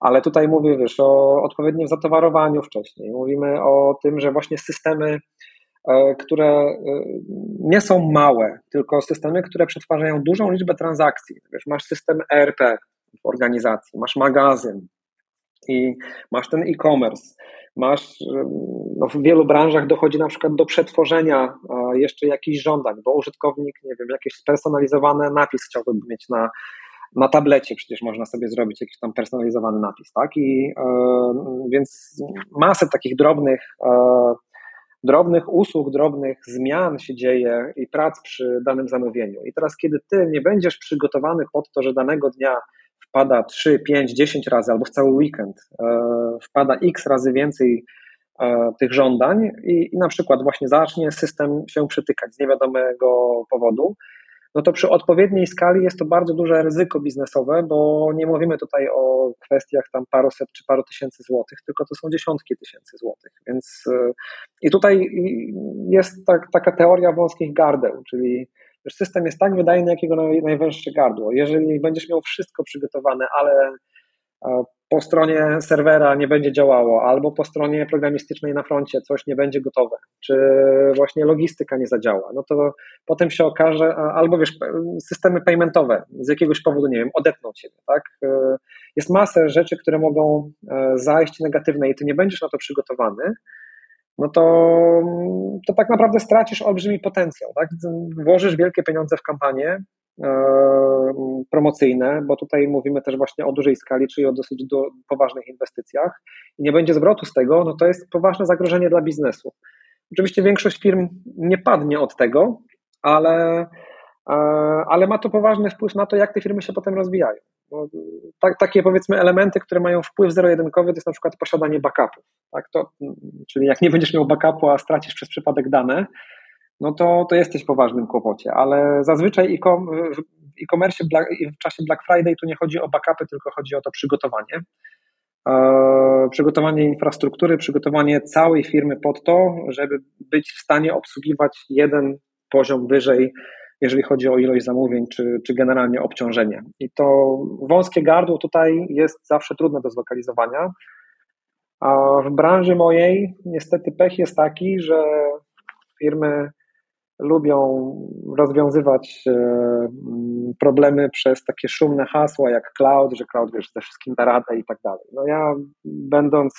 Ale tutaj mówię, wiesz, o odpowiednim zatowarowaniu wcześniej. Mówimy o tym, że właśnie systemy E, które e, nie są małe, tylko systemy, które przetwarzają dużą liczbę transakcji. Wiesz, masz system ERP w organizacji, masz magazyn i masz ten e-commerce, masz e, no w wielu branżach dochodzi na przykład do przetworzenia jeszcze jakichś żądań, bo użytkownik, nie wiem, jakiś spersonalizowany napis chciałby mieć na na tablecie przecież można sobie zrobić jakiś tam personalizowany napis, tak? I więc masę takich drobnych drobnych usług, drobnych zmian się dzieje i prac przy danym zamówieniu. I teraz, kiedy ty nie będziesz przygotowany pod to, że danego dnia wpada 3, 5, 10 razy albo w cały weekend e, wpada x razy więcej e, tych żądań i, i na przykład właśnie zacznie system się przytykać z niewiadomego powodu, no to przy odpowiedniej skali jest to bardzo duże ryzyko biznesowe, bo nie mówimy tutaj o kwestiach tam paruset czy paru tysięcy złotych, tylko to są dziesiątki tysięcy złotych. Więc e, i tutaj jest tak, taka teoria wąskich gardeł, czyli system jest tak wydajny, jakiego najwęższe gardło. Jeżeli będziesz miał wszystko przygotowane, ale po stronie serwera nie będzie działało, albo po stronie programistycznej na froncie coś nie będzie gotowe, czy właśnie logistyka nie zadziała, no to potem się okaże, albo wiesz, systemy paymentowe z jakiegoś powodu, nie wiem, odetną ciebie, tak? E, jest masę rzeczy, które mogą e, zajść negatywne i ty nie będziesz na to przygotowany, no to, to tak naprawdę stracisz olbrzymi potencjał, tak? Włożysz wielkie pieniądze w kampanię, E, promocyjne, bo tutaj mówimy też właśnie o dużej skali, czyli o dosyć do, poważnych inwestycjach i nie będzie zwrotu z tego, no to jest poważne zagrożenie dla biznesu. Oczywiście większość firm nie padnie od tego, ale, e, ale ma to poważny wpływ na to, jak te firmy się potem rozwijają. Tak, takie powiedzmy elementy, które mają wpływ zero-jedynkowy, to jest na przykład posiadanie backupów. Tak? To, czyli jak nie będziesz miał backupu, a stracisz przez przypadek dane, no to, to jesteś w poważnym kłopocie, ale zazwyczaj e-commerce w czasie Black Friday tu nie chodzi o backupy, tylko chodzi o to przygotowanie. E, przygotowanie infrastruktury, przygotowanie całej firmy pod to, żeby być w stanie obsługiwać jeden poziom wyżej, jeżeli chodzi o ilość zamówień, czy, czy generalnie obciążenie. I to wąskie gardło tutaj jest zawsze trudne do zlokalizowania. A w branży mojej niestety pech jest taki, że firmy lubią rozwiązywać e, problemy przez takie szumne hasła jak cloud, że cloud wiesz, ze wszystkim da radę i tak dalej. No ja będąc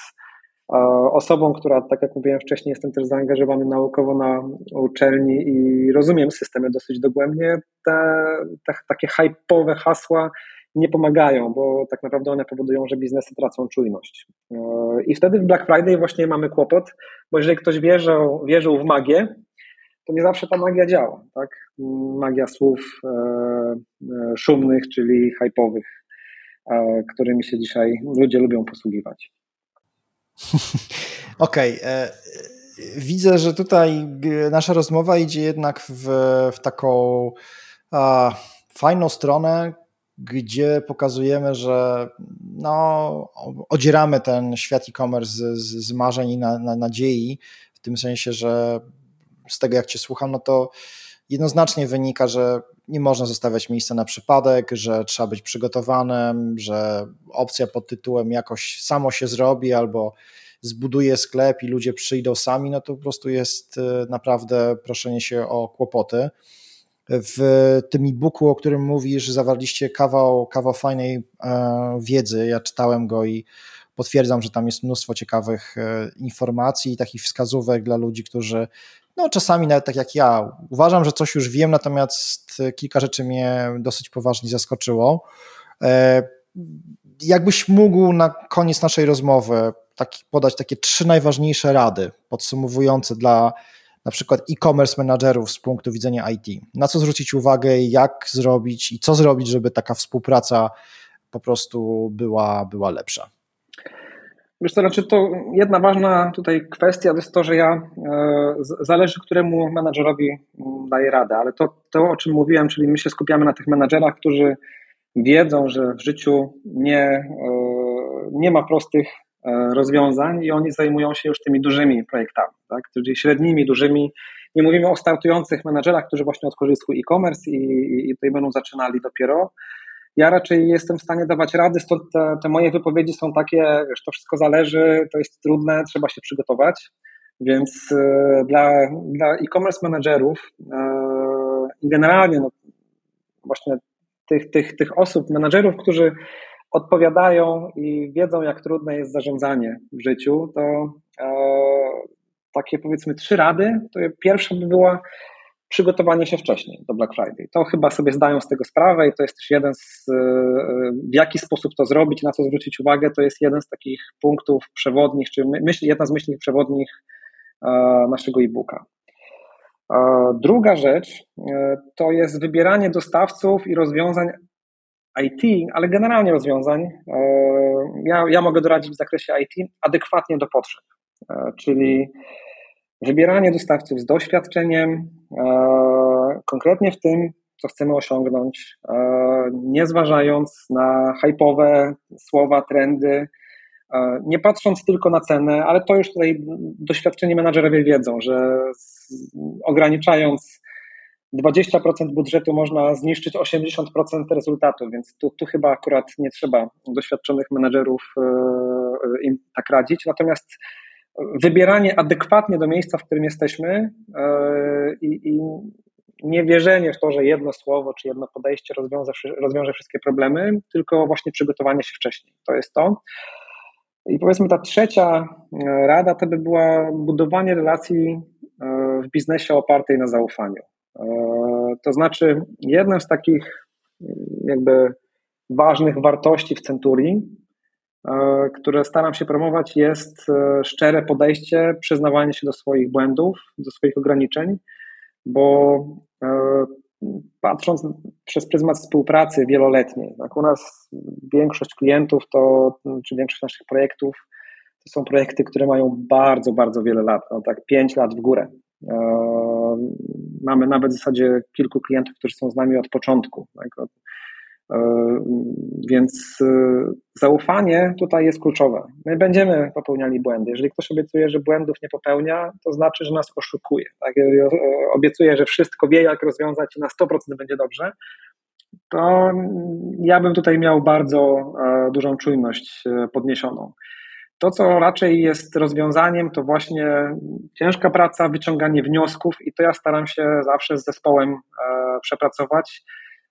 osobą, która, tak jak mówiłem wcześniej, jestem też zaangażowany naukowo na uczelni i rozumiem systemy dosyć dogłębnie, te, te takie hype'owe hasła nie pomagają, bo tak naprawdę one powodują, że biznesy tracą czujność. E, I wtedy w Black Friday właśnie mamy kłopot, bo jeżeli ktoś wierzył, wierzył w magię, to nie zawsze ta magia działa, tak? Magia słów e, e, szumnych, czyli hypowych, e, którymi się dzisiaj ludzie lubią posługiwać. Okej. Okay. E, widzę, że tutaj nasza rozmowa idzie jednak w, w taką a, fajną stronę, gdzie pokazujemy, że no, odzieramy ten świat e-commerce z, z, z marzeń i na, na, nadziei, w tym sensie, że z tego jak Cię słucham, no to jednoznacznie wynika, że nie można zostawiać miejsca na przypadek, że trzeba być przygotowanym, że opcja pod tytułem jakoś samo się zrobi albo zbuduje sklep i ludzie przyjdą sami, no to po prostu jest e, naprawdę proszenie się o kłopoty. W tym e-booku, o którym mówisz, zawarliście kawał, kawał fajnej e, wiedzy. Ja czytałem go i potwierdzam, że tam jest mnóstwo ciekawych e, informacji i takich wskazówek dla ludzi, którzy no czasami nawet tak jak ja. Uważam, że coś już wiem, natomiast kilka rzeczy mnie dosyć poważnie zaskoczyło. E, jakbyś mógł na koniec naszej rozmowy podać takie trzy najważniejsze rady podsumowujące dla na przykład e-commerce menadżerów z punktu widzenia IT. Na co zwrócić uwagę, jak zrobić i co zrobić, żeby taka współpraca po prostu była, była lepsza? Wiesz to znaczy to jedna ważna tutaj kwestia to jest to, że ja e, zależy, któremu menadżerowi mm, daję radę, ale to, to o czym mówiłem, czyli my się skupiamy na tych menadżerach, którzy wiedzą, że w życiu nie, e, nie ma prostych e, rozwiązań i oni zajmują się już tymi dużymi projektami, tak? czyli średnimi, dużymi. Nie mówimy o startujących menadżerach, którzy właśnie swój e-commerce i, i, i tutaj będą zaczynali dopiero, ja raczej jestem w stanie dawać rady, stąd te, te, moje wypowiedzi są takie, wiesz, to wszystko zależy, to jest trudne, trzeba się przygotować. Więc e, dla, dla e-commerce managerów e, i generalnie no, właśnie tych, tych, tych osób, menadżerów, którzy odpowiadają i wiedzą, jak trudne jest zarządzanie w życiu, to e, takie powiedzmy trzy rady. To pierwsza by była przygotowanie się wcześniej do Black Friday. To chyba sobie zdają z tego sprawę i to jest też jeden z, w jaki sposób to zrobić, na co zwrócić uwagę, to jest jeden z takich punktów przewodnich, czy myśl, jedna z myśli przewodnich naszego e-booka. Druga rzecz to jest wybieranie dostawców i rozwiązań IT, ale generalnie rozwiązań. Ja, ja mogę doradzić w zakresie IT adekwatnie do potrzeb, czyli wybieranie dostawców z doświadczeniem, konkretnie w tym, co chcemy osiągnąć, nie zważając na hypowe słowa, trendy, nie patrząc tylko na cenę, ale to już tutaj doświadczeni menadżerowie wiedzą, że ograniczając 20% budżetu można zniszczyć 80% rezultatu, więc tu, tu chyba akurat nie trzeba doświadczonych menedżerów e, im tak radzić. Natomiast wybieranie adekwatnie do miejsca, w którym jesteśmy e, i, i nie wierzenie w to, że jedno słowo czy jedno podejście rozwiąże, rozwiąże wszystkie problemy, tylko właśnie przygotowanie się wcześniej. To jest to. I powiedzmy ta trzecia e, rada to by była budowanie relacji e, w biznesie opartej na zaufaniu. To znaczy, jednym z takich jakby ważnych wartości w Centurii które staram się promować, jest e, szczere podejście, przyznawanie się do swoich błędów, do swoich ograniczeń, bo e, patrząc przez pryzmat współpracy wieloletniej, tak u nas większość klientów to, czy większość naszych projektów to są projekty, które mają bardzo, bardzo wiele lat, no tak 5 lat w górę. Mamy nawet w zasadzie kilku klientów, którzy są z nami od początku. Tak? E, więc e, zaufanie tutaj jest kluczowe. My będziemy popełniali błędy. Jeżeli ktoś obiecuje, że błędów nie popełnia, to znaczy, że nas oszukuje. Tak? Jeżeli obiecuje, że wszystko wie, jak rozwiązać i na 100% będzie dobrze, to ja bym tutaj miał bardzo e, dużą czujność podniesioną. To, co raczej jest rozwiązaniem, to właśnie ciężka praca, wyciąganie wniosków, i to ja staram się zawsze z zespołem przepracować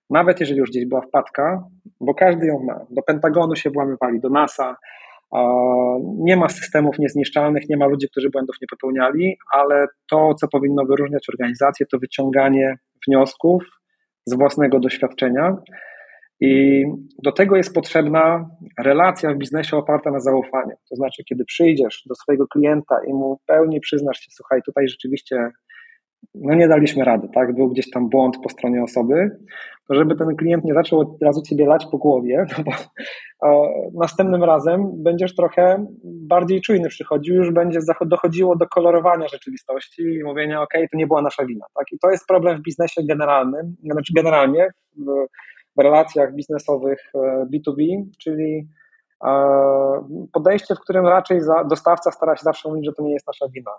nawet jeżeli już gdzieś była wpadka, bo każdy ją ma. Do Pentagonu się włamywali, do NASA. Nie ma systemów niezniszczalnych, nie ma ludzi, którzy błędów nie popełniali, ale to, co powinno wyróżniać organizację, to wyciąganie wniosków z własnego doświadczenia. I do tego jest potrzebna relacja w biznesie oparta na zaufaniu. To znaczy, kiedy przyjdziesz do swojego klienta i mu pełni przyznasz się, słuchaj, tutaj rzeczywiście no nie daliśmy rady, tak? Był gdzieś tam błąd po stronie osoby, to żeby ten klient nie zaczął od razu ciebie lać po głowie, no bo następnym razem będziesz trochę bardziej czujny przychodził, już będzie dochodziło do kolorowania rzeczywistości i mówienia, ok, to nie była nasza wina, tak? I to jest problem w biznesie generalnym, znaczy generalnie w, w relacjach biznesowych B2B, e, czyli e, podejście, w którym raczej dostawca stara się zawsze mówić, że to nie jest nasza wina.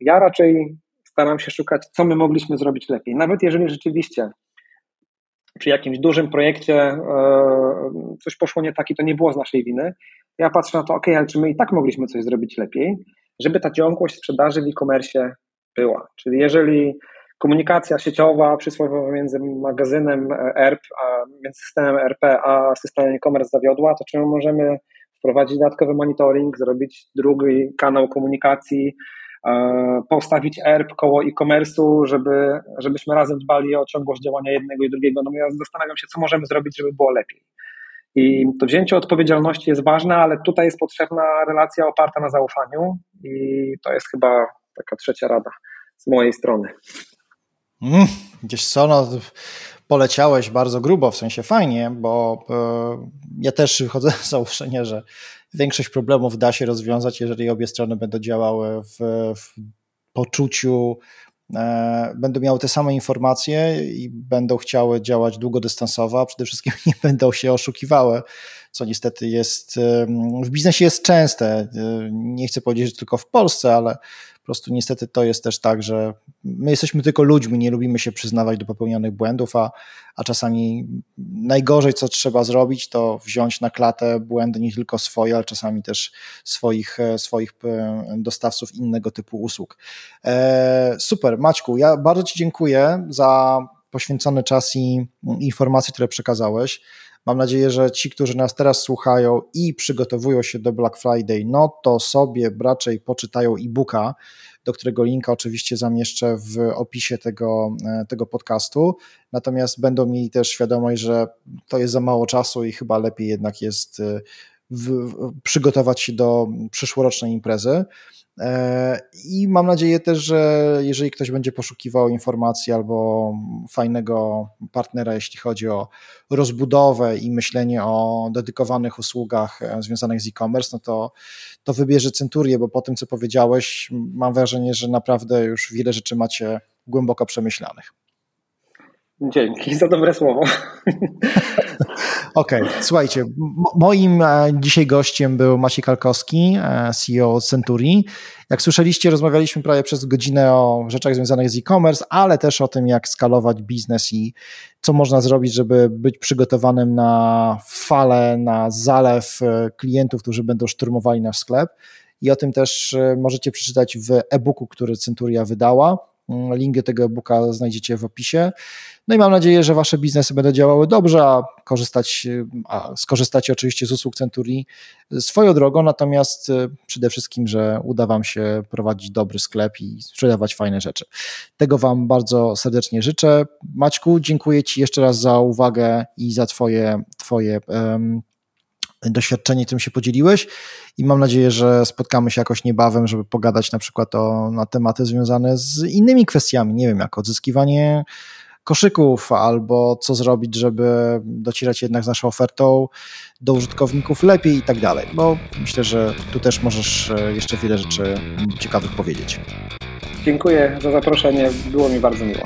Ja raczej staram się szukać, co my mogliśmy zrobić lepiej. Nawet jeżeli rzeczywiście przy jakimś dużym projekcie e, coś poszło nie tak i to nie było z naszej winy, ja patrzę na to, ok, ale czy my i tak mogliśmy coś zrobić lepiej, żeby ta ciągłość sprzedaży w e-commerce była. Czyli jeżeli komunikacja sieciowa przysłowiowa między magazynem ERP, a między systemem RP a systemem e-commerce zawiodła, to czy my możemy wprowadzić dodatkowy monitoring, zrobić drugi kanał komunikacji, postawić ERP koło e-commerce'u, żeby, żebyśmy razem dbali o ciągłość działania jednego i drugiego. No ja zastanawiam się, co możemy zrobić, żeby było lepiej. I to wzięcie odpowiedzialności jest ważne, ale tutaj jest potrzebna relacja oparta na zaufaniu i to jest chyba taka trzecia rada z mojej strony. Mm, gdzieś co, no, poleciałeś bardzo grubo, w sensie fajnie, bo y, ja też wychodzę z założenia, że większość problemów da się rozwiązać, jeżeli obie strony będą działały w, w poczuciu, e, będą miały te same informacje i będą chciały działać długodystansowo, a przede wszystkim nie będą się oszukiwały, co niestety jest w biznesie jest częste. E, nie chcę powiedzieć, że tylko w Polsce, ale po prostu niestety to jest też tak, że my jesteśmy tylko ludźmi, nie lubimy się przyznawać do popełnionych błędów, a, a czasami najgorzej, co trzeba zrobić, to wziąć na klatę błędy nie tylko swoje, ale czasami też swoich, e, swoich e, dostawców innego typu usług. E, super, Maćku, ja bardzo Ci dziękuję za poświęcony czas i informacje, które przekazałeś. Mam nadzieję, że ci, którzy nas teraz słuchają i przygotowują się do Black Friday, no to sobie raczej poczytają e-booka, do którego linka oczywiście zamieszczę w opisie tego, e, tego podcastu. Natomiast będą mieli też świadomość, że to jest za mało czasu i chyba lepiej jednak jest e, w, w, przygotować się do przyszłorocznej imprezy. E, I mam nadzieję też, że jeżeli ktoś będzie poszukiwał informacji albo fajnego partnera, jeśli chodzi o rozbudowę i myślenie o dedykowanych usługach e, związanych z e-commerce, no to, to wybierze Centurię, bo po tym, co powiedziałeś, mam wrażenie, że naprawdę już wiele rzeczy macie głęboko przemyślanych. Dzięki za dobre słowo. Okej, okay. słuchajcie, moim e, dzisiaj gościem był Maciej Kalkowski, e, CEO Centurii. Jak słyszeliście, rozmawialiśmy prawie przez godzinę o rzeczach związanych z e-commerce, ale też o tym, jak skalować biznes i co można zrobić, żeby być przygotowanym na falę, na zalew e, klientów, którzy będą szturmowali nasz sklep. I o tym też możecie przeczytać w e-booku, który Centuria wydała. Link do tego e-booka znajdziecie w opisie. No i mam nadzieję, że wasze biznesy będą działały dobrze, a, korzystać, a skorzystacie oczywiście z usług Centurii swoją drogą, natomiast y, przede wszystkim, że uda wam się prowadzić dobry sklep i sprzedawać fajne rzeczy. Tego wam bardzo serdecznie życzę. Maćku, dziękuję ci jeszcze raz za uwagę i za twoje, twoje um, doświadczenie, którym się podzieliłeś i mam nadzieję, że spotkamy się jakoś niebawem, żeby pogadać na przykład o, na tematy związane z innymi kwestiami, nie wiem, jak odzyskiwanie koszyków, albo co zrobić, żeby docierać jednak z naszą ofertą do użytkowników lepiej i tak dalej. Bo myślę, że tu też możesz e, jeszcze wiele rzeczy ciekawych powiedzieć. Dziękuję za zaproszenie, było mi bardzo miło.